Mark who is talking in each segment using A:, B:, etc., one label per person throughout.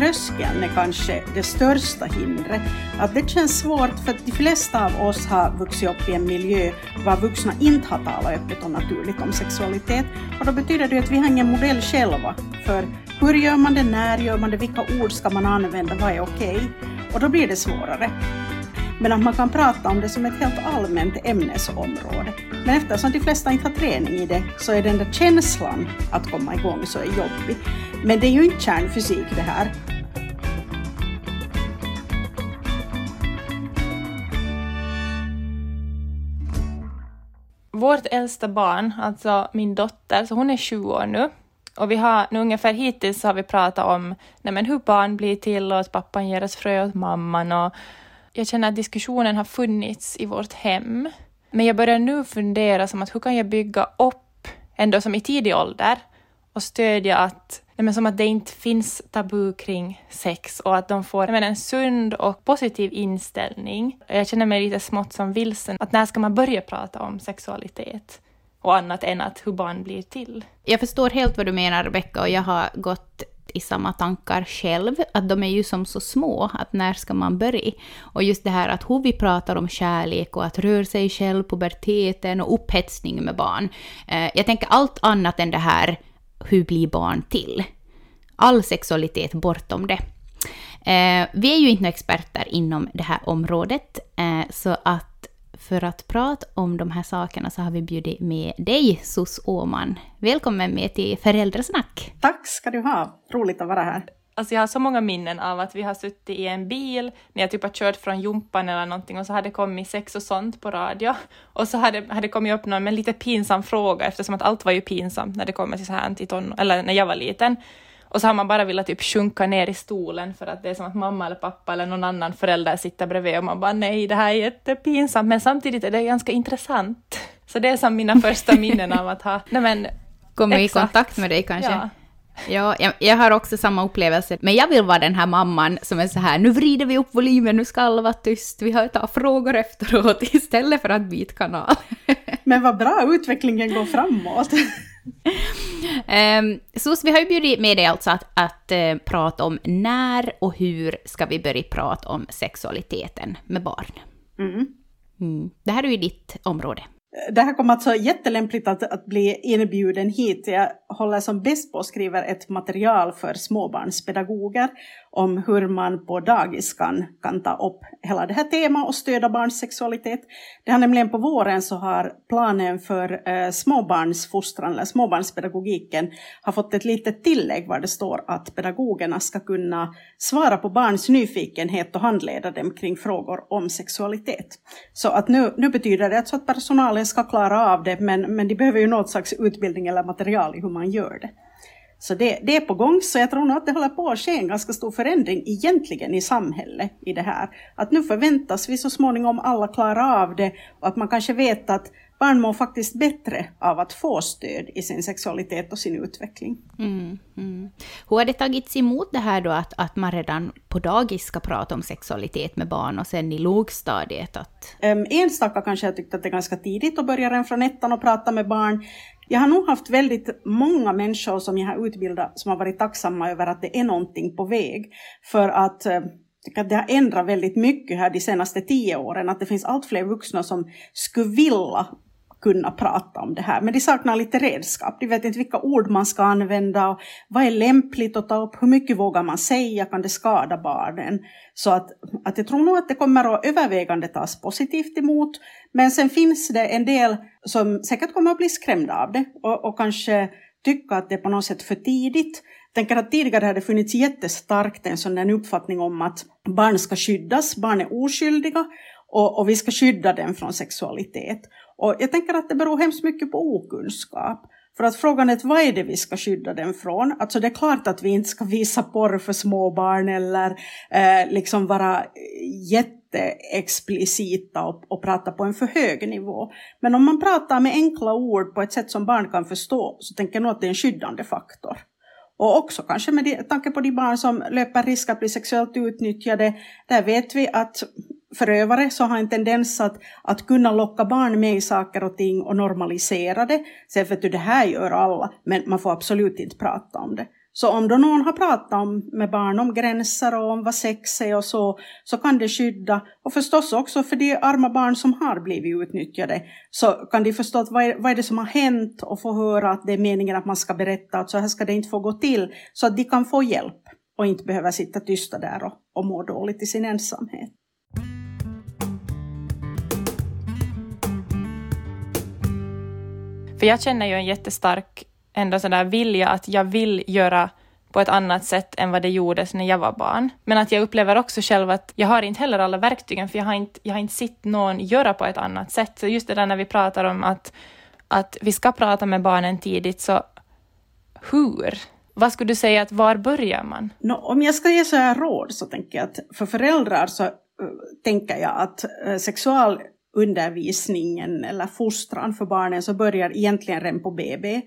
A: tröskeln är kanske det största hindret. Att det känns svårt för att de flesta av oss har vuxit upp i en miljö var vuxna inte har talat öppet och naturligt om sexualitet. Och då betyder det att vi har ingen modell själva för hur gör man det, när gör man det, vilka ord ska man använda, vad är okej? Okay? Och då blir det svårare. Men att man kan prata om det som ett helt allmänt ämnesområde. Men eftersom de flesta inte har träning i det så är den där känslan att komma igång så är jobbig. Men det är ju inte kärnfysik det här.
B: Vårt äldsta barn, alltså min dotter, så hon är 20 år nu. Och vi har nu ungefär hittills har vi pratat om nej men hur barn blir till och att pappan ger oss frö åt mamman och jag känner att diskussionen har funnits i vårt hem. Men jag börjar nu fundera som att hur kan jag bygga upp, ändå som i tidig ålder, och stödja att, men som att det inte finns tabu kring sex och att de får men, en sund och positiv inställning. Jag känner mig lite smått som vilsen, att när ska man börja prata om sexualitet? Och annat än att hur barn blir till.
C: Jag förstår helt vad du menar, Rebecka, och jag har gått i samma tankar själv, att de är ju som så små, att när ska man börja? Och just det här att hur vi pratar om kärlek och att röra sig själv, puberteten och upphetsning med barn. Eh, jag tänker allt annat än det här, hur blir barn till? All sexualitet bortom det. Eh, vi är ju inte experter inom det här området, eh, så att för att prata om de här sakerna så har vi bjudit med dig, Sus Åman. Välkommen med till Föräldrasnack.
A: Tack ska du ha, roligt att vara här.
B: Alltså jag har så många minnen av att vi har suttit i en bil när jag typ har kört från Jumpan eller någonting och så hade det kommit sex och sånt på radio. Och så hade, hade det kommit upp någon med en lite pinsam fråga eftersom att allt var ju pinsamt när det kommer till så här till ton eller när jag var liten. Och så har man bara velat typ sjunka ner i stolen för att det är som att mamma eller pappa eller någon annan förälder sitter bredvid och man bara nej, det här är jättepinsamt, men samtidigt är det ganska intressant. Så det är som mina första minnen av att ha, nej men,
C: Komma i kontakt med dig kanske? Ja. Ja, jag, jag, har också samma upplevelse, men jag vill vara den här mamman som är så här, nu vrider vi upp volymen, nu ska alla vara tyst, vi har tar frågor efteråt istället för att byta kanal.
A: Men vad bra, utvecklingen går framåt.
C: um, Sos, vi har ju bjudit med dig alltså att, att uh, prata om när och hur ska vi börja prata om sexualiteten med barn. Mm. Mm. Det här är ju ditt område.
A: Det här kommer alltså jättelämpligt att, att bli inbjuden hit. Jag håller som bäst på att skriva ett material för småbarnspedagoger om hur man på dagis kan, kan ta upp hela det här temat och stödja barns sexualitet. Det har nämligen på våren så har planen för eh, småbarnsfostran, eller småbarnspedagogiken, har fått ett litet tillägg var det står att pedagogerna ska kunna svara på barns nyfikenhet och handleda dem kring frågor om sexualitet. Så att nu, nu betyder det alltså att personalen ska klara av det, men, men de behöver ju något slags utbildning eller material i hur man gör det. Så det, det, är på gång, så jag tror nog att det håller på att ske en ganska stor förändring egentligen i samhället i det här. Att nu förväntas vi så småningom alla klara av det och att man kanske vet att barn mår faktiskt bättre av att få stöd i sin sexualitet och sin utveckling. Mm,
C: mm. Hur har det tagits emot det här då att, att man redan på dagis ska prata om sexualitet med barn och sen i lågstadiet? Att...
A: Um, enstaka kanske jag tyckte att det är ganska tidigt att börja redan från ettan och prata med barn. Jag har nog haft väldigt många människor som jag har utbildat som har varit tacksamma över att det är någonting på väg. För att eh, det har ändrat väldigt mycket här de senaste tio åren, att det finns allt fler vuxna som skulle vilja kunna prata om det här. Men de saknar lite redskap. De vet inte vilka ord man ska använda och vad är lämpligt att ta upp, hur mycket vågar man säga, kan det skada barnen? Så att, att jag tror nog att det kommer att övervägande tas positivt emot. Men sen finns det en del som säkert kommer att bli skrämda av det och, och kanske tycka att det är på något sätt för tidigt. Jag tänker att tidigare hade det funnits jättestarkt en sån uppfattning om att barn ska skyddas, barn är oskyldiga och, och vi ska skydda dem från sexualitet. Och jag tänker att det beror hemskt mycket på okunskap. För att frågan är vad är det vi ska skydda den från? Alltså det är klart att vi inte ska visa porr för småbarn eller eh, liksom vara jätteexplicita och, och prata på en för hög nivå. Men om man pratar med enkla ord på ett sätt som barn kan förstå så tänker jag nog att det är en skyddande faktor. Och också kanske med tanke på de barn som löper risk att bli sexuellt utnyttjade. Där vet vi att förövare så har en tendens att, att kunna locka barn med i saker och ting och normalisera det. Sen för att det här gör alla, men man får absolut inte prata om det. Så om då någon har pratat om, med barn om gränser och om vad sex är och så, så kan det skydda. Och förstås också för de arma barn som har blivit utnyttjade, så kan de förstå att vad är, vad är det som har hänt och få höra att det är meningen att man ska berätta att så här ska det inte få gå till, så att de kan få hjälp och inte behöva sitta tysta där och, och må dåligt i sin ensamhet.
B: För jag känner ju en jättestark ändå sån där vilja att jag vill göra på ett annat sätt än vad det gjordes när jag var barn. Men att jag upplever också själv att jag har inte heller alla verktygen för jag har inte, jag har inte sett någon göra på ett annat sätt. Så just det där när vi pratar om att, att vi ska prata med barnen tidigt, så hur? Vad skulle du säga att var börjar man?
A: No, om jag ska ge så här råd så tänker jag att för föräldrar så uh, tänker jag att uh, undervisningen eller fostran för barnen så börjar egentligen redan på BB.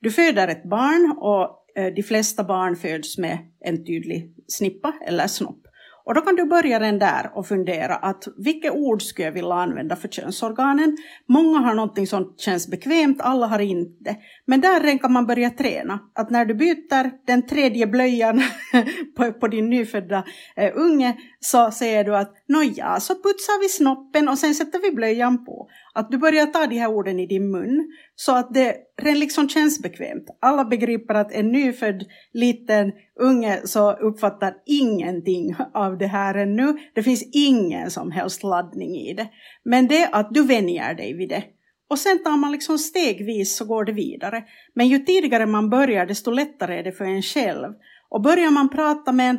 A: Du föder ett barn och eh, de flesta barn föds med en tydlig snippa eller snopp. Och då kan du börja den där och fundera att vilka ord skulle jag vilja använda för könsorganen? Många har någonting som känns bekvämt, alla har inte. Men där kan man börja träna. Att när du byter den tredje blöjan på, på, din nyfödda eh, unge så säger du att nåja, så putsar vi snoppen och sen sätter vi blöjan på. Att du börjar ta de här orden i din mun så att det liksom känns bekvämt. Alla begriper att en nyfödd liten unge så uppfattar ingenting av det här ännu. Det finns ingen som helst laddning i det. Men det är att du vänjer dig vid det. Och sen tar man liksom stegvis så går det vidare. Men ju tidigare man börjar desto lättare är det för en själv. Och börjar man prata med en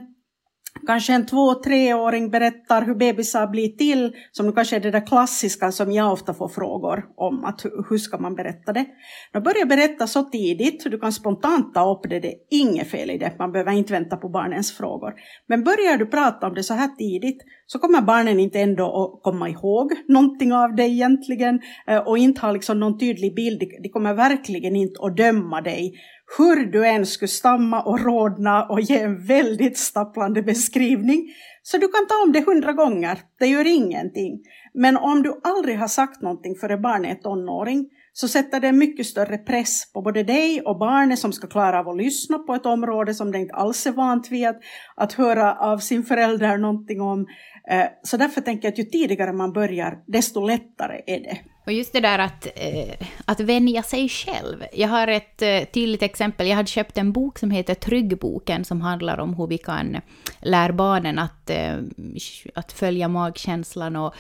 A: Kanske en två, treåring berättar hur bebisar blir till, som kanske är det där klassiska som jag ofta får frågor om, att hur ska man berätta det? Då börjar berätta så tidigt, du kan spontant ta upp det, det är inget fel i det, man behöver inte vänta på barnens frågor. Men börjar du prata om det så här tidigt, så kommer barnen inte ändå att komma ihåg någonting av det egentligen, eh, och inte ha liksom någon tydlig bild, de kommer verkligen inte att döma dig hur du än skulle stamma och rodna och ge en väldigt stapplande beskrivning. Så du kan ta om det hundra gånger, det gör ingenting. Men om du aldrig har sagt någonting före barnet är tonåring så sätter det mycket större press på både dig och barnet som ska klara av att lyssna på ett område som det inte alls är vant vid att, att höra av sin förälder någonting om. Eh, så därför tänker jag att ju tidigare man börjar, desto lättare är det.
C: Och just det där att, eh, att vänja sig själv. Jag har ett eh, tydligt exempel. Jag hade köpt en bok som heter Tryggboken som handlar om hur vi kan lära barnen att, eh, att följa magkänslan och,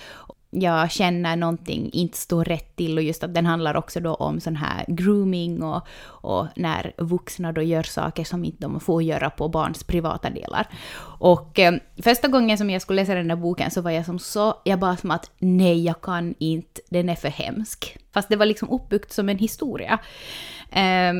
C: jag känner någonting inte står rätt till och just att den handlar också då om sån här grooming och, och när vuxna då gör saker som inte de får göra på barns privata delar. Och eh, första gången som jag skulle läsa den där boken så var jag som så, jag bara som att nej, jag kan inte, den är för hemsk. Fast det var liksom uppbyggt som en historia. Eh,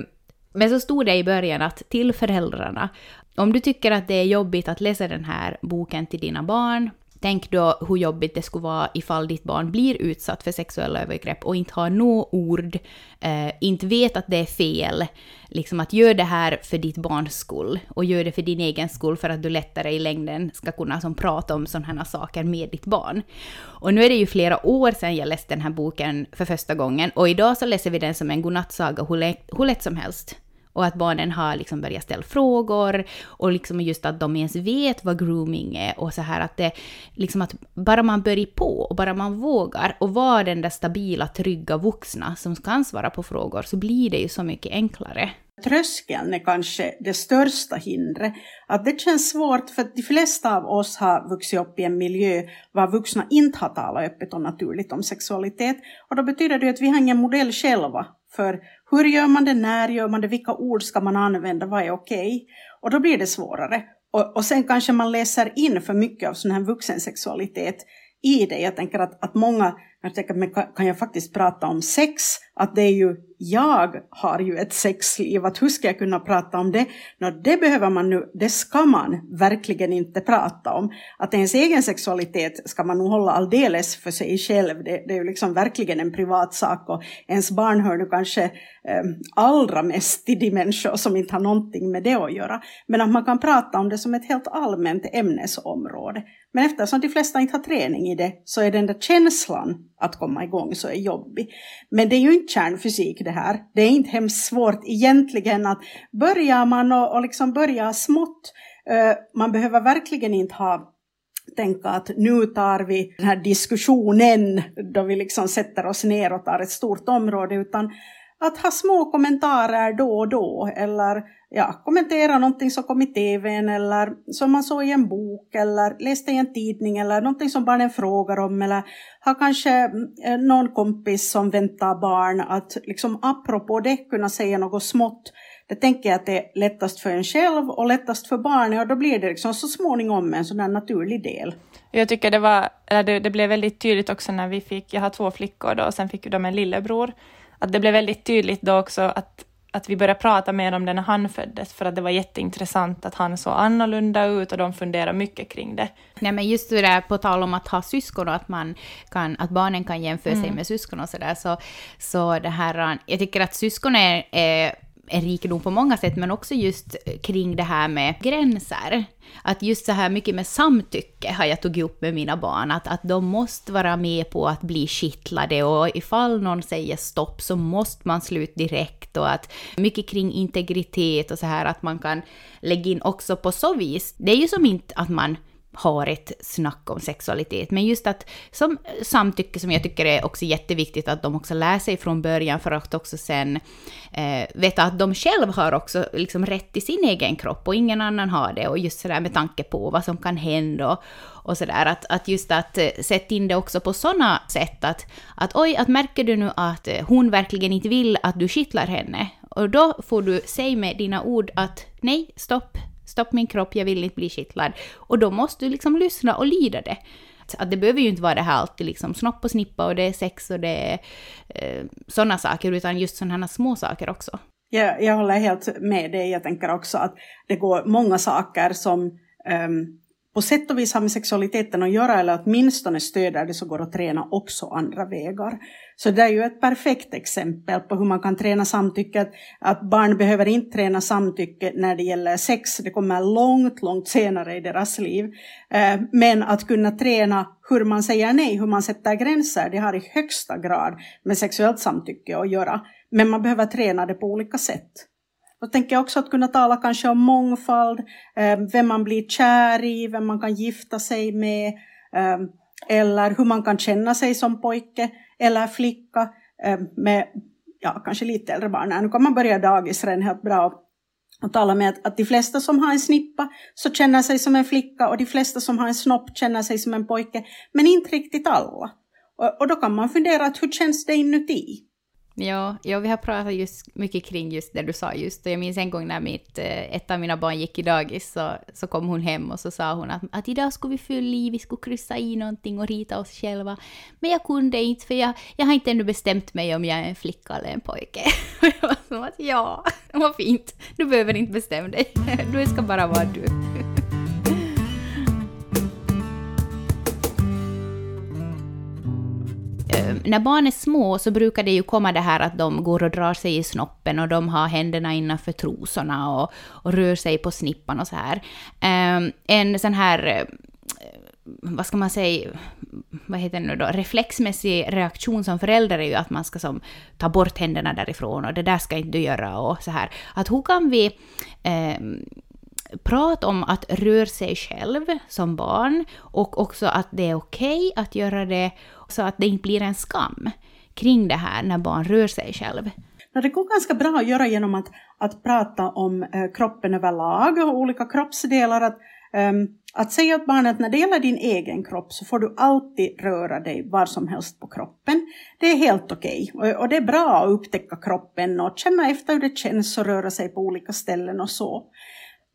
C: men så stod det i början att till föräldrarna, om du tycker att det är jobbigt att läsa den här boken till dina barn, Tänk då hur jobbigt det skulle vara ifall ditt barn blir utsatt för sexuella övergrepp och inte har några ord, eh, inte vet att det är fel. Liksom att gör det här för ditt barns skull och gör det för din egen skull för att du lättare i längden ska kunna som, prata om sådana här saker med ditt barn. Och nu är det ju flera år sedan jag läste den här boken för första gången och idag så läser vi den som en godnattsaga hur lätt, hur lätt som helst. Och att barnen har liksom börjat ställa frågor och liksom just att de ens vet vad grooming är och så här att det liksom att bara man börjar på och bara man vågar och vara den där stabila, trygga vuxna som kan svara på frågor så blir det ju så mycket enklare.
A: Tröskeln är kanske det största hindret. Att det känns svårt för att de flesta av oss har vuxit upp i en miljö var vuxna inte har talat öppet och naturligt om sexualitet. Och då betyder det att vi har ingen modell själva för hur gör man det, när gör man det, vilka ord ska man använda, vad är okej? Okay? Och då blir det svårare. Och, och sen kanske man läser in för mycket av sån här vuxensexualitet i det. Jag tänker att, att många jag tänker, men kan jag faktiskt prata om sex? Att det är ju, jag har ju ett sexliv, att hur ska jag kunna prata om det? No, det behöver man nu, det ska man verkligen inte prata om. Att ens egen sexualitet ska man nog hålla alldeles för sig själv. Det, det är ju liksom verkligen en privat sak och ens barn hör nu kanske eh, allra mest till de människor som inte har någonting med det att göra. Men att man kan prata om det som ett helt allmänt ämnesområde. Men eftersom de flesta inte har träning i det så är den där känslan att komma igång så är jobbig. Men det är ju inte kärnfysik det här. Det är inte hemskt svårt egentligen att börjar man och, och liksom börja smått, uh, man behöver verkligen inte ha tänka att nu tar vi den här diskussionen då vi liksom sätter oss ner och tar ett stort område, utan att ha små kommentarer då och då eller ja, kommentera någonting som kom i tvn eller som man såg i en bok eller läste i en tidning eller någonting som barnen frågar om eller har kanske eh, någon kompis som väntar barn att liksom apropå det kunna säga något smått. Det tänker jag att det är lättast för en själv och lättast för barnen och då blir det liksom så småningom en sån här naturlig del.
B: Jag tycker det var, det, det blev väldigt tydligt också när vi fick, jag har två flickor då och sen fick de en lillebror att det blev väldigt tydligt då också att, att vi började prata mer om det när han föddes, för att det var jätteintressant att han såg annorlunda ut och de funderade mycket kring det.
C: Nej, men just det där på tal om att ha syskon och att, man kan, att barnen kan jämföra sig mm. med syskon och sådär, så, så det här, jag tycker att syskon är, är en rikedom på många sätt, men också just kring det här med gränser. Att just så här mycket med samtycke har jag tagit upp med mina barn, att, att de måste vara med på att bli kittlade och ifall någon säger stopp så måste man sluta direkt och att mycket kring integritet och så här att man kan lägga in också på så vis. Det är ju som inte att man har ett snack om sexualitet. Men just att som samtycke som jag tycker är också jätteviktigt att de också lär sig från början för att också sen eh, veta att de själva har också liksom rätt till sin egen kropp och ingen annan har det. Och just sådär med tanke på vad som kan hända och, och sådär. Att, att just att eh, sätta in det också på sådana sätt att, att oj, att märker du nu att eh, hon verkligen inte vill att du kittlar henne och då får du säga med dina ord att nej, stopp, stopp min kropp, jag vill inte bli kittlad. Och då måste du liksom lyssna och lyda det. Att det behöver ju inte vara det här alltid liksom snopp och snippa och det är sex och det är eh, sådana saker, utan just sådana små saker också.
A: Jag, jag håller helt med dig. Jag tänker också att det går många saker som um, på sätt och vis har med sexualiteten att göra eller åtminstone stöder det så går att träna också andra vägar. Så det är ju ett perfekt exempel på hur man kan träna samtycke. Att barn behöver inte träna samtycke när det gäller sex, det kommer långt, långt senare i deras liv. Eh, men att kunna träna hur man säger nej, hur man sätter gränser, det har i högsta grad med sexuellt samtycke att göra. Men man behöver träna det på olika sätt. Då tänker jag också att kunna tala kanske om mångfald, eh, vem man blir kär i, vem man kan gifta sig med, eh, eller hur man kan känna sig som pojke eller flicka eh, med ja, kanske lite äldre barn. Nu kan man börja dagis redan helt bra och tala med att, att de flesta som har en snippa så känner sig som en flicka och de flesta som har en snopp känner sig som en pojke, men inte riktigt alla. Och, och då kan man fundera att hur känns det inuti?
C: Ja, ja, vi har pratat just mycket kring just det du sa just. Och jag minns en gång när mitt, eh, ett av mina barn gick i dagis så, så kom hon hem och så sa hon att, att idag skulle vi fylla i, vi skulle kryssa i någonting och rita oss själva. Men jag kunde inte för jag, jag har inte ännu bestämt mig om jag är en flicka eller en pojke. Och jag var som att ja, vad fint, du behöver inte bestämma dig. Du ska bara vara du. Eh, när barn är små så brukar det ju komma det här att de går och drar sig i snoppen och de har händerna innanför trosorna och, och rör sig på snippan och så här. Ehm, en sån här eh, vad ska man säga, vad heter det nu då, reflexmässig reaktion som förälder är ju att man ska som, ta bort händerna därifrån och det där ska inte du göra och så här. Att hur kan vi eh, Prat om att röra sig själv som barn och också att det är okej okay att göra det så att det inte blir en skam kring det här när barn rör sig själv.
A: Det går ganska bra att göra genom att, att prata om eh, kroppen överlag och olika kroppsdelar. Att, um, att säga åt barnet att när det gäller din egen kropp så får du alltid röra dig var som helst på kroppen. Det är helt okej. Okay. Och, och, det är bra att upptäcka kroppen och känna efter hur det känns att röra sig på olika ställen och så.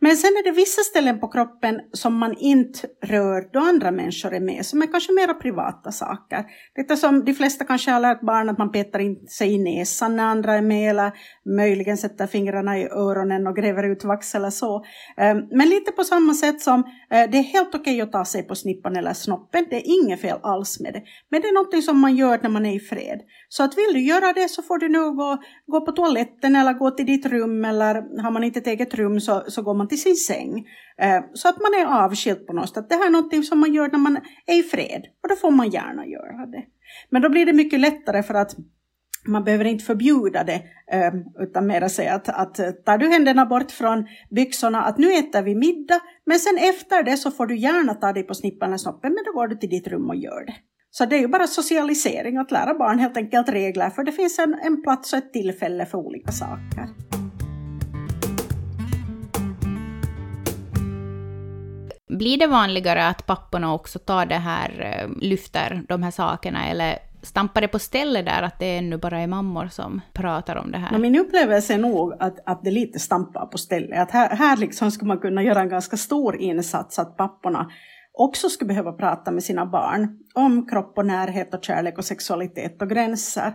A: Men sen är det vissa ställen på kroppen som man inte rör då andra människor är med, som är kanske mera privata saker. Detta som de flesta kanske har lärt barn att man petar in sig i näsan när andra är med, eller möjligen sätter fingrarna i öronen och gräver ut vax eller så. Ehm, men lite på samma sätt som eh, det är helt okej att ta sig på snippan eller snoppen, det är inget fel alls med det. Men det är någonting som man gör när man är i fred. Så att vill du göra det så får du nog gå, gå på toaletten eller gå till ditt rum, eller har man inte ett eget rum så, så går man man till sin säng. Eh, så att man är avskild på något sätt. Det här är någonting som man gör när man är i fred och då får man gärna göra det. Men då blir det mycket lättare för att man behöver inte förbjuda det, eh, utan mer säga att, att eh, tar du händerna bort från byxorna, att nu äter vi middag, men sen efter det så får du gärna ta dig på snippan eller snoppen, men då går du till ditt rum och gör det. Så det är ju bara socialisering, att lära barn helt enkelt regler, för det finns en, en plats och ett tillfälle för olika saker.
C: Blir det vanligare att papporna också tar det här, eh, lyfter de här sakerna, eller stampar det på stället där att det ännu bara är mammor som pratar om det här?
A: min upplevelse är nog att, att det lite stampar på stället. Att här, här liksom skulle man kunna göra en ganska stor insats att papporna också skulle behöva prata med sina barn om kropp och närhet och kärlek och sexualitet och gränser.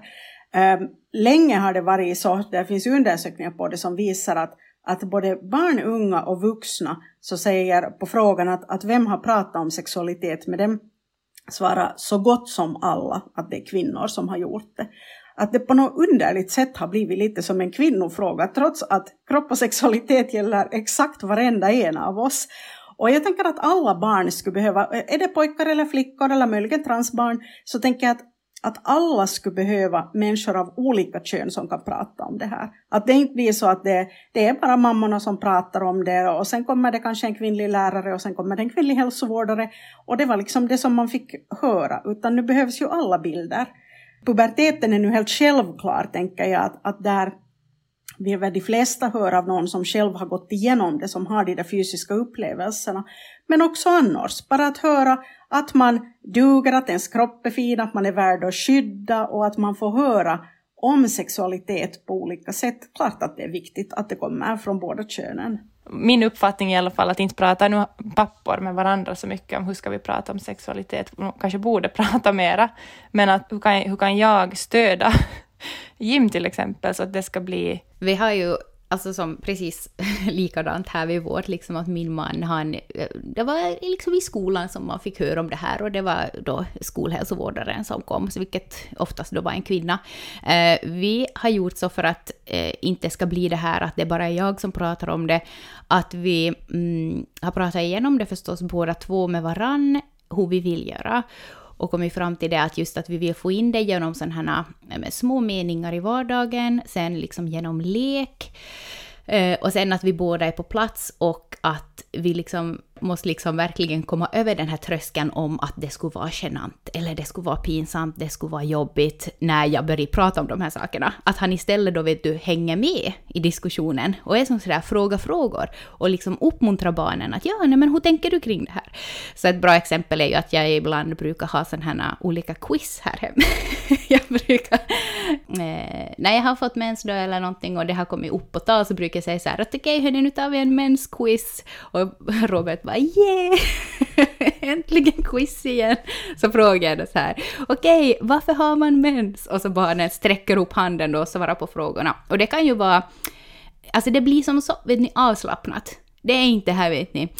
A: Ehm, länge har det varit så, det finns undersökningar på det som visar att, att både barn, unga och vuxna så säger på frågan att, att vem har pratat om sexualitet med dem svarar så gott som alla att det är kvinnor som har gjort det. Att det på något underligt sätt har blivit lite som en kvinnofråga trots att kropp och sexualitet gäller exakt varenda en av oss. Och jag tänker att alla barn skulle behöva, är det pojkar eller flickor eller möjligen transbarn, så tänker jag att, att alla skulle behöva människor av olika kön som kan prata om det här. Att det inte blir så att det, det är bara mammorna som pratar om det och sen kommer det kanske en kvinnlig lärare och sen kommer det en kvinnlig hälsovårdare och det var liksom det som man fick höra, utan nu behövs ju alla bilder. Puberteten är nu helt självklar, tänker jag, att, att där vi väl de flesta hör av någon som själv har gått igenom det, som har de där fysiska upplevelserna. Men också annars, bara att höra att man duger, att ens kropp är fin, att man är värd att skydda och att man får höra om sexualitet på olika sätt. Klart att det är viktigt att det kommer från båda könen.
B: Min uppfattning är i alla fall att inte prata nu pappor med varandra så mycket om hur ska vi prata om sexualitet. kanske borde prata mera, men att hur kan, hur kan jag stödja gym till exempel, så att det ska bli...
C: Vi har ju alltså som precis likadant här vid vårt, liksom att min man, han, det var liksom i skolan som man fick höra om det här och det var då skolhälsovårdaren som kom, vilket oftast då var en kvinna. Eh, vi har gjort så för att eh, inte ska bli det här att det bara är jag som pratar om det, att vi mm, har pratat igenom det förstås båda två med varann, hur vi vill göra och kommit fram till det att just att vi vill få in det genom sådana här eh, små meningar i vardagen, sen liksom genom lek, eh, och sen att vi båda är på plats och att vi liksom måste liksom verkligen komma över den här tröskeln om att det skulle vara genant, eller det skulle vara pinsamt, det skulle vara jobbigt när jag börjar prata om de här sakerna. Att han istället då vet du hänger med i diskussionen och är som sådär fråga frågor och liksom uppmuntrar barnen att ja, nej men hur tänker du kring det här? Så ett bra exempel är ju att jag ibland brukar ha sådana här olika quiz här hemma. jag brukar, eh, när jag har fått mens då eller någonting och det har kommit upp på tal så brukar jag säga så här att okej okay, hörni nu tar vi en mensquiz och Robert bara yeah! Äntligen quiz igen! Så frågade jag då så här, okej, okay, varför har man mens? Och så barnen sträcker upp handen då och svarar på frågorna. Och det kan ju vara, alltså det blir som så, vet ni, avslappnat. Det är inte här vet ni,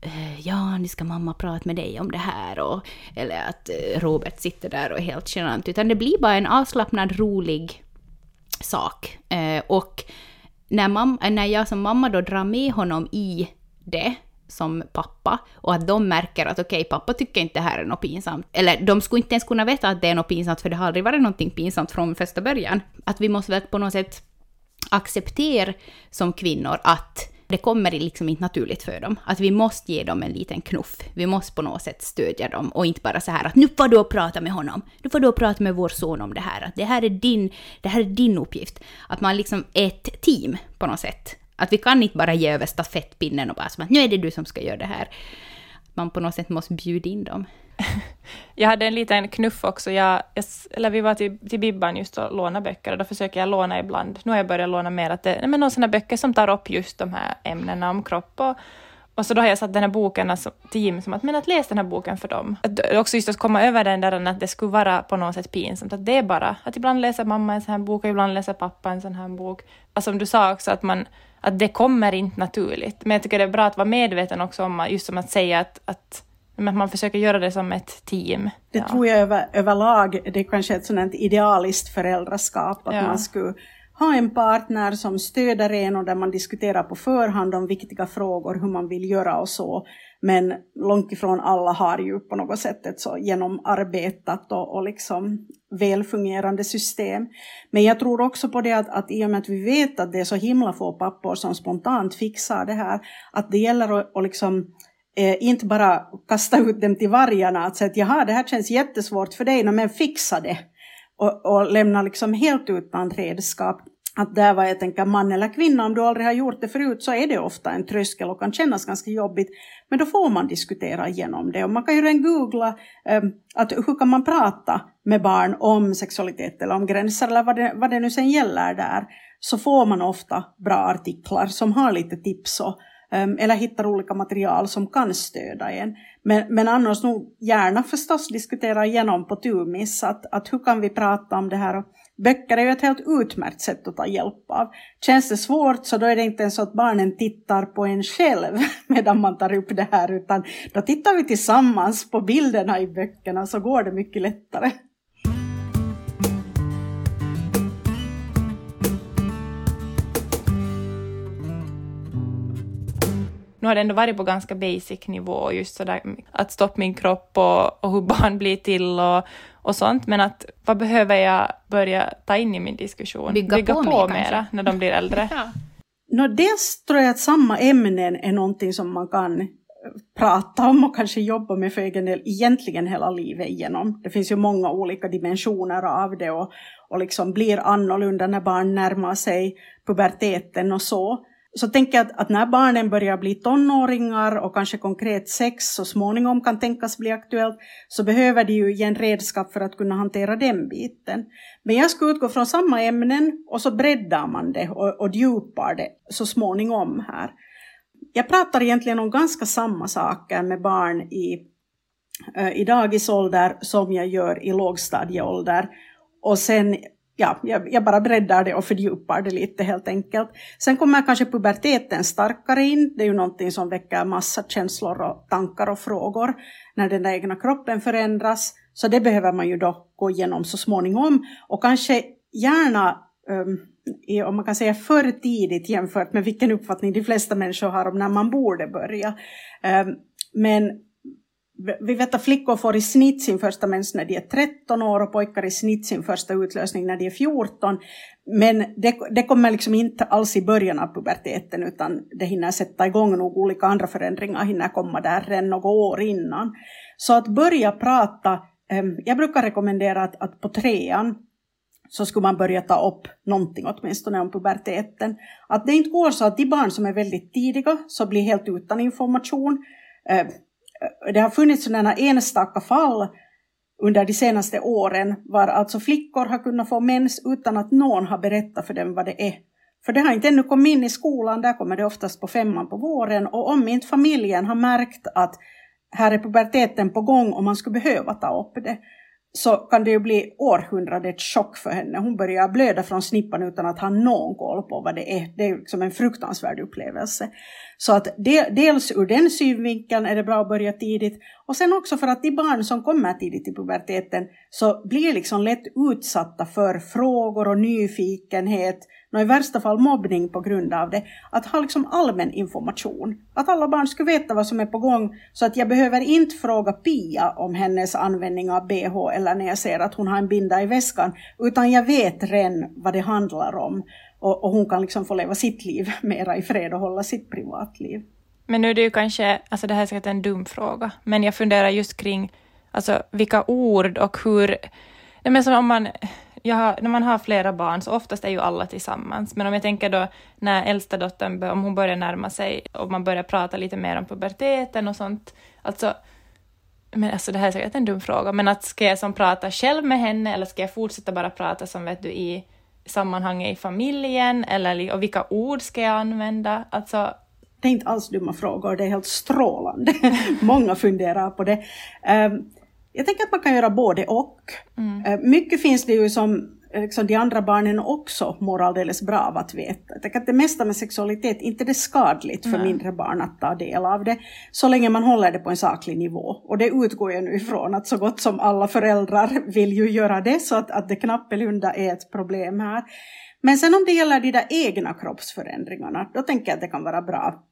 C: eh, ja, nu ska mamma prata med dig om det här, och, eller att eh, Robert sitter där och är helt genant, utan det blir bara en avslappnad, rolig sak. Eh, och när, mamma, när jag som mamma då drar med honom i det, som pappa och att de märker att okej, okay, pappa tycker inte det här är något pinsamt. Eller de skulle inte ens kunna veta att det är något pinsamt för det har aldrig varit någonting pinsamt från första början. Att vi måste väl på något sätt acceptera som kvinnor att det kommer liksom inte naturligt för dem. Att vi måste ge dem en liten knuff. Vi måste på något sätt stödja dem och inte bara så här att nu får du prata med honom. Nu får du prata med vår son om det här. Att det här är din, det här är din uppgift. Att man liksom är ett team på något sätt. Att vi kan inte bara ge över stafettpinnen och bara som att nu är det du som ska göra det här. Man på något sätt måste bjuda in dem.
B: Jag hade en liten knuff också. Jag, eller vi var till, till Bibban just och lånade böcker och då försöker jag låna ibland. Nu har jag börjat låna mer att det, men någon sådana böcker som tar upp just de här ämnena om kropp och, och så då har jag satt den här boken alltså, till Jim som att, men att läsa den här boken för dem. Att, också just att komma över den där att det skulle vara på något sätt pinsamt. Att det är bara att ibland läser mamma en sån här bok och ibland läser pappa en sån här bok. Alltså som du sa också att man att det kommer inte naturligt. Men jag tycker det är bra att vara medveten också om, just som att säga att, att man försöker göra det som ett team.
A: Det ja. tror jag över, överlag, det är kanske ett sådant idealiskt föräldraskap, att ja. man skulle ha en partner som stöder en och där man diskuterar på förhand om viktiga frågor, hur man vill göra och så. Men långt ifrån alla har ju på något sätt ett så genomarbetat och, och liksom välfungerande system. Men jag tror också på det att, att i och med att vi vet att det är så himla få pappor som spontant fixar det här, att det gäller att, att liksom eh, inte bara kasta ut dem till vargarna, att säga att jaha, det här känns jättesvårt för dig, men fixa det. Och, och lämna liksom helt utan redskap att där var jag tänker man eller kvinna, om du aldrig har gjort det förut så är det ofta en tröskel och kan kännas ganska jobbigt. Men då får man diskutera igenom det och man kan ju redan googla um, att hur kan man prata med barn om sexualitet eller om gränser eller vad det, vad det nu sen gäller där. Så får man ofta bra artiklar som har lite tips och, um, eller hittar olika material som kan stödja en. Men, men annars nog gärna förstås diskutera igenom på tumis att, att hur kan vi prata om det här och Böcker är ju ett helt utmärkt sätt att ta hjälp av. Känns det svårt så då är det inte ens så att barnen tittar på en själv medan man tar upp det här utan då tittar vi tillsammans på bilderna i böckerna så går det mycket lättare.
B: Nu har det ändå varit på ganska basic nivå, just sådär att stoppa min kropp och, och hur barn blir till och, och sånt, men att vad behöver jag börja ta in i min diskussion?
C: Bygga, Bygga på, på mera
B: när de blir äldre.
A: ja. no, dels tror jag att samma ämnen är någonting som man kan prata om och kanske jobba med för egen del egentligen hela livet igenom. Det finns ju många olika dimensioner av det och, och liksom blir annorlunda när barn närmar sig puberteten och så så tänker jag att, att, när barnen börjar bli tonåringar och kanske konkret sex så småningom kan tänkas bli aktuellt så behöver de ju igen redskap för att kunna hantera den biten. Men jag skulle utgå från samma ämnen och så breddar man det och, och djupar det så småningom här. Jag pratar egentligen om ganska samma saker med barn i, eh, i dagisålder som jag gör i lågstadieålder. Och sen ja, jag, jag, bara breddar det och fördjupar det lite helt enkelt. Sen kommer kanske puberteten starkare in. Det är ju någonting som väcker massa känslor och tankar och frågor när den egna kroppen förändras. Så det behöver man ju då gå igenom så småningom och kanske gärna um, om man kan säga för tidigt jämfört med vilken uppfattning de flesta människor har om när man borde börja. Um, men vi vet att flickor får i snitt sin första mens när de är 13 år och pojkar i snitt sin första utlösning när de är 14. Men det, det kommer liksom inte alls i början av puberteten utan det hinner sätta igång nog olika andra förändringar hinner komma där redan några år innan. Så att börja prata, ehm, jag brukar rekommendera att, att på trean så skulle man börja ta upp någonting åtminstone om puberteten. Att det inte går så att de barn som är väldigt tidiga så blir helt utan information. Ehm, Eh, det har funnits sådana enstaka fall under de senaste åren var alltså flickor har kunnat få mens utan att någon har berättat för dem vad det är. För det har inte ännu kommit in i skolan, där kommer det oftast på femman på våren och om inte familjen har märkt att här är puberteten på gång och man skulle behöva ta upp det, så kan det ju bli århundradets chock för henne. Hon börjar blöda från snippan utan att ha någon koll på vad det är. Det är liksom en fruktansvärd upplevelse. Så att de, dels ur den synvinkeln är det bra att börja tidigt och sen också för att de barn som kommer tidigt i puberteten så blir liksom lätt utsatta för frågor och nyfikenhet och i värsta fall mobbning på grund av det, att ha liksom allmän information. Att alla barn skulle veta vad som är på gång så att jag behöver inte fråga Pia om hennes användning av bh eller när jag ser att hon har en binda i väskan, utan jag vet redan vad det handlar om och, och hon kan liksom få leva sitt liv mera i fred och hålla sitt privatliv.
B: Men nu är det ju kanske, alltså det här är säkert en dum fråga, men jag funderar just kring alltså, vilka ord och hur... Nej, men som om man, har, när man har flera barn så oftast är ju alla tillsammans, men om jag tänker då när äldsta dottern, om hon börjar närma sig och man börjar prata lite mer om puberteten och sånt, alltså men alltså det här är säkert en dum fråga, men att ska jag som prata själv med henne eller ska jag fortsätta bara prata som vet du i sammanhanget i familjen eller och vilka ord ska jag använda? Alltså,
A: det är inte alls dumma frågor, det är helt strålande. Många funderar på det. Um, jag tänker att man kan göra både och. Mm. Uh, mycket finns det ju som liksom de andra barnen också mår alldeles bra av att veta. Jag tänker att det mesta med sexualitet, inte det är skadligt för Nej. mindre barn att ta del av det, så länge man håller det på en saklig nivå. Och det utgår jag nu ifrån att så gott som alla föräldrar vill ju göra det, så att, att det knappelunda är ett problem här. Men sen om det gäller de där egna kroppsförändringarna, då tänker jag att det kan vara bra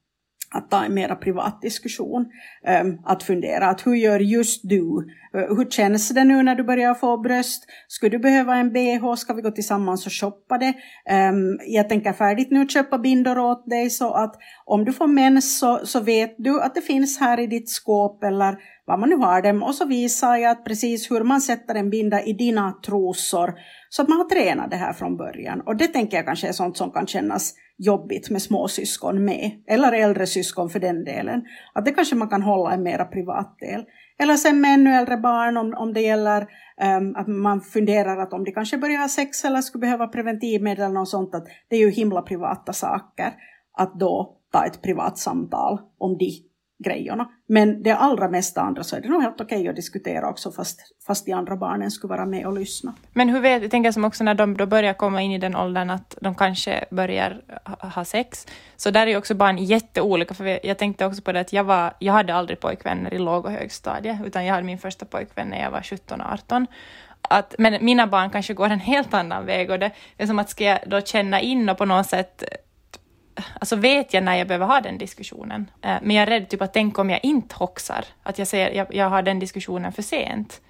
A: att ta en mera privat diskussion. Ehm, att fundera att hur gör just du? Eh, hur känns det nu när du börjar få bröst? Skulle du behöva en bh? Ska vi gå tillsammans och shoppa det? Ehm, jag tänker färdigt nu köpa bindor åt dig så att om du får mens så, så vet du att det finns här i ditt skåp eller vad man nu har dem och så visar jag att precis hur man sätter en binda i dina trosor så att man har tränat det här från början. Och det tänker jag kanske är sånt som kan kännas jobbigt med småsyskon med, eller äldre syskon för den delen. Att det kanske man kan hålla en mera privat del. Eller sen med ännu äldre barn om, om det gäller um, att man funderar att om de kanske börjar ha sex eller skulle behöva preventivmedel eller något sånt, att det är ju himla privata saker. Att då ta ett privat samtal om de grejerna. Men det allra mesta andra så är det nog helt okej okay att diskutera också fast, fast de andra barnen skulle vara med och lyssna.
B: Men hur vet, jag tänker som också när de då börjar komma in i den åldern att de kanske börjar ha sex, så där är ju också barn jätteolika, för jag tänkte också på det att jag, var, jag hade aldrig pojkvänner i låg och högstadiet, utan jag hade min första pojkvän när jag var 17-18. Att, men mina barn kanske går en helt annan väg och det är som att ska jag då känna in och på något sätt alltså vet jag när jag behöver ha den diskussionen. Eh, men jag är rädd typ att tänk om jag inte hoxar, att jag, säger, jag, jag har den diskussionen för sent.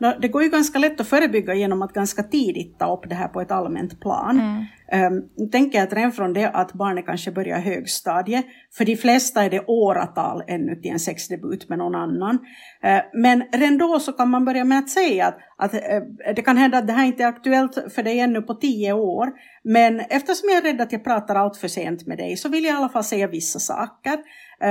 A: Det går ju ganska lätt att förebygga genom att ganska tidigt ta upp det här på ett allmänt plan. Mm. Um, tänker jag att redan från det att barnet kanske börjar högstadiet, för de flesta är det åratal ännu till en sexdebut med någon annan. Uh, men redan då så kan man börja med att säga att, att uh, det kan hända att det här inte är aktuellt för dig ännu på tio år, men eftersom jag är rädd att jag pratar allt för sent med dig så vill jag i alla fall säga vissa saker.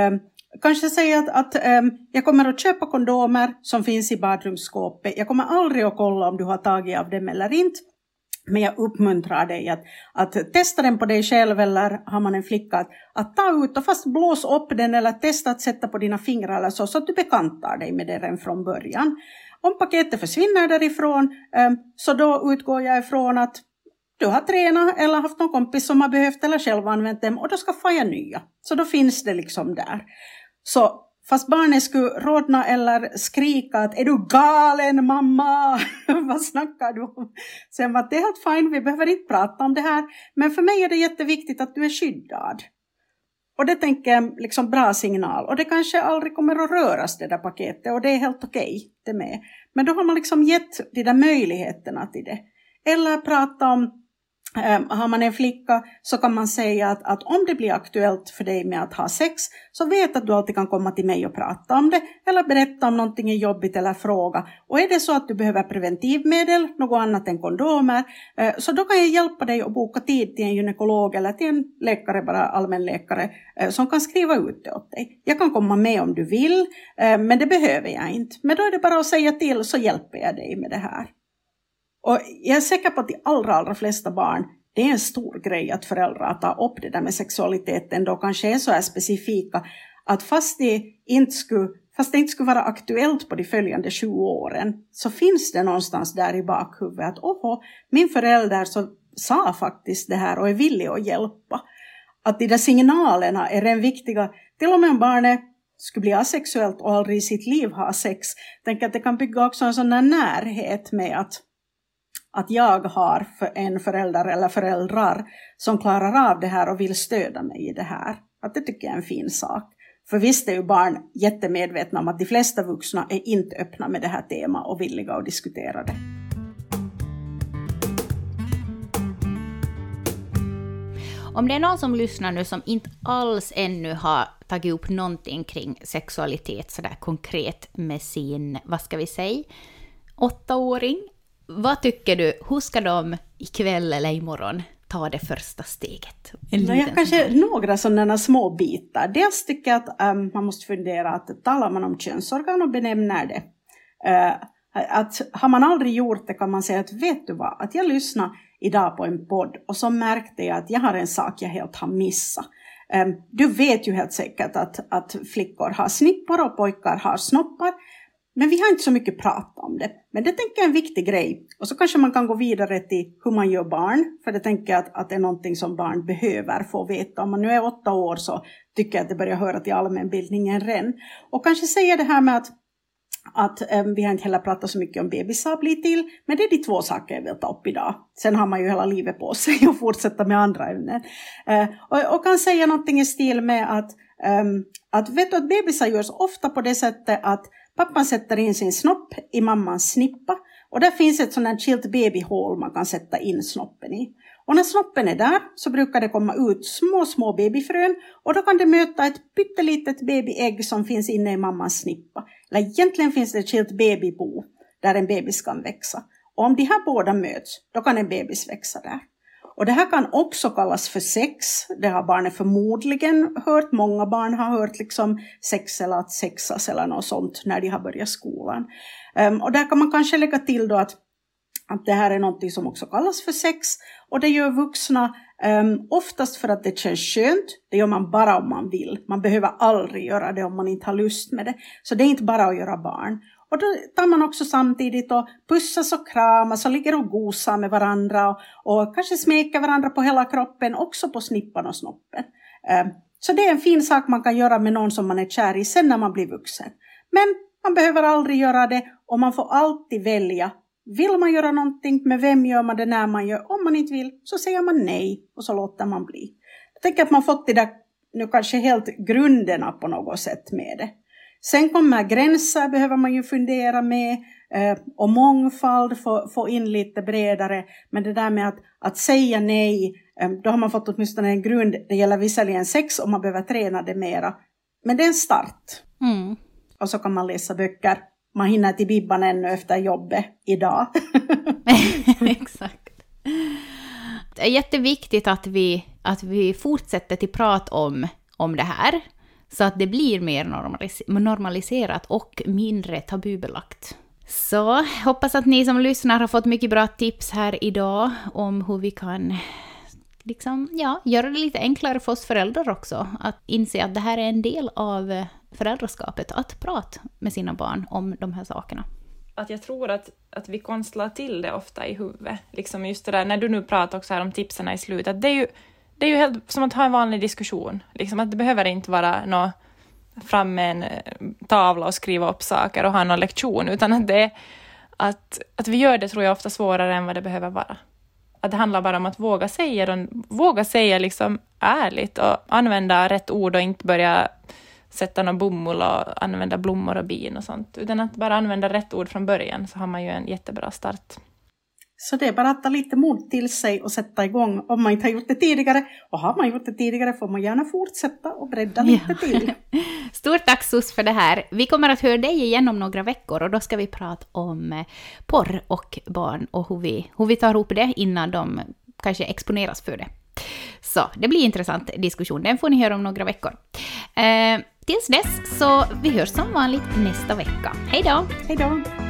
A: Um, Kanske säga att, att äm, jag kommer att köpa kondomer som finns i badrumsskåpet. Jag kommer aldrig att kolla om du har tagit av dem eller inte. Men jag uppmuntrar dig att, att testa den på dig själv eller har man en flicka att, att ta ut och fast blås upp den eller testa att sätta på dina fingrar eller så, så att du bekantar dig med den från början. Om paketet försvinner därifrån äm, så då utgår jag ifrån att du har tränat eller haft någon kompis som har behövt eller själv använt dem och då skaffar jag nya. Så då finns det liksom där. Så fast barnet skulle rodna eller skrika att är du galen mamma? Vad snackar du om? Sen var det helt fine, vi behöver inte prata om det här. Men för mig är det jätteviktigt att du är skyddad. Och det tänker jag liksom bra signal. Och det kanske aldrig kommer att röras det där paketet och det är helt okej okay, det med. Men då har man liksom gett de där möjligheterna till det. Eller prata om Ehm, har man en flicka så kan man säga att, att om det blir aktuellt för dig med att ha sex så vet att du alltid kan komma till mig och prata om det eller berätta om någonting är jobbigt eller fråga. Och är det så att du behöver preventivmedel, något annat än kondomer, eh, så då kan jag hjälpa dig att boka tid till en gynekolog eller till en läkare, bara allmänläkare, eh, som kan skriva ut det åt dig. Jag kan komma med om du vill, eh, men det behöver jag inte. Men då är det bara att säga till så hjälper jag dig med det här. Och jag är säker på att de allra, allra flesta barn, det är en stor grej att föräldrar tar upp det där med sexualiteten då kanske är så här specifika att fast det inte skulle, fast det inte skulle vara aktuellt på de följande 20 åren så finns det någonstans där i bakhuvudet att åhå, min förälder så sa faktiskt det här och är villig att hjälpa. Att de där signalerna är den viktiga, till och med om barnet skulle bli asexuellt och aldrig i sitt liv ha sex. Tänk att det kan bygga också en sån där närhet med att att jag har en förälder eller föräldrar som klarar av det här och vill stödja mig i det här. Att det tycker jag är en fin sak. För visst är ju barn jättemedvetna om att de flesta vuxna är inte öppna med det här temat och villiga att diskutera det.
C: Om det är någon som lyssnar nu som inte alls ännu har tagit upp någonting kring sexualitet sådär konkret med sin, vad ska vi säga, åttaåring vad tycker du, hur ska de ikväll eller imorgon ta det första steget?
A: Ja, jag kanske några sådana små bitar. Dels tycker jag att um, man måste fundera att talar man om könsorgan och benämner det. Uh, att har man aldrig gjort det kan man säga att vet du vad, att jag lyssnade idag på en podd och så märkte jag att jag har en sak jag helt har missat. Um, du vet ju helt säkert att, att flickor har snippor och pojkar har snoppar. Men vi har inte så mycket pratat om det. Men det tänker jag är en viktig grej. Och så kanske man kan gå vidare till hur man gör barn. För det tänker jag att, att det är någonting som barn behöver få veta. Om man nu är åtta år så tycker jag att det börjar höra till allmänbildningen redan. Och kanske säga det här med att att um, vi har inte heller pratat så mycket om bebisar blir till, men det är de två saker jag vill ta upp idag. Sen har man ju hela livet på sig att fortsätta med andra ämnen. Uh, och, och, kan säga någonting i stil med att, um, att vet du att bebisar görs ofta på det sättet att pappan sätter in sin snopp i mammans snippa och där finns ett sånt där chilt babyhål man kan sätta in snoppen i. Och när snoppen är där så brukar det komma ut små, små babyfrön och då kan det möta ett pyttelitet babyägg som finns inne i mammans snippa. Eller egentligen finns det ett skilt babybo där en bebis kan växa. Och om de här båda möts, då kan en bebis växa där. Och det här kan också kallas för sex. Det har barnet förmodligen hört. Många barn har hört liksom sex eller att sexas eller något sånt när de har börjat skolan. Um, och där kan man kanske lägga till då att att det här är något som också kallas för sex och det gör vuxna um, oftast för att det känns skönt. Det gör man bara om man vill. Man behöver aldrig göra det om man inte har lust med det. Så det är inte bara att göra barn. Och då tar man också samtidigt och pussas och kramas och ligger och gosar med varandra och, och kanske smeker varandra på hela kroppen, också på snippan och snoppen. Eh, så det är en fin sak man kan göra med någon som man är kär i sen när man blir vuxen. Men man behöver aldrig göra det och man får alltid välja vill man göra någonting, med vem gör man det när man gör? Om man inte vill så säger man nej och så låter man bli. Jag tänker att man fått det där nu kanske helt grunderna på något sätt med det. Sen kommer gränser behöver man ju fundera med eh, och mångfald få, få in lite bredare. Men det där med att, att säga nej, eh, då har man fått åtminstone en grund. Det gäller visserligen sex och man behöver träna det mera. Men det är en start.
C: Mm.
A: Och så kan man läsa böcker man hinner till Bibban ännu efter jobbet idag.
C: Exakt. Det är jätteviktigt att vi, att vi fortsätter till prat om, om det här, så att det blir mer normalis normaliserat och mindre tabubelagt. Så hoppas att ni som lyssnar har fått mycket bra tips här idag om hur vi kan liksom, ja, göra det lite enklare för oss föräldrar också. Att inse att det här är en del av föräldraskapet, att prata med sina barn om de här sakerna.
B: Att jag tror att, att vi konstlar till det ofta i huvudet. Liksom just det där, när du nu pratar också här om tipsen i slutet, det är ju, det är ju helt som att ha en vanlig diskussion. Liksom att det behöver inte vara något fram med en eh, tavla och skriva upp saker och ha någon lektion, utan att det att, att vi gör det tror jag ofta svårare än vad det behöver vara. Att det handlar bara om att våga säga, våga säga liksom ärligt och använda rätt ord och inte börja sätta någon bomull och använda blommor och bin och sånt, utan att bara använda rätt ord från början så har man ju en jättebra start.
A: Så det är bara att ta lite mod till sig och sätta igång om man inte har gjort det tidigare. Och har man gjort det tidigare får man gärna fortsätta och bredda lite ja. till.
C: Stort tack Sus för det här. Vi kommer att höra dig igen om några veckor och då ska vi prata om eh, porr och barn och hur vi, hur vi tar ihop det innan de kanske exponeras för det. Så det blir intressant diskussion, den får ni höra om några veckor. Eh, tills dess så vi hörs som vanligt nästa vecka. Hej då!
A: Hej då!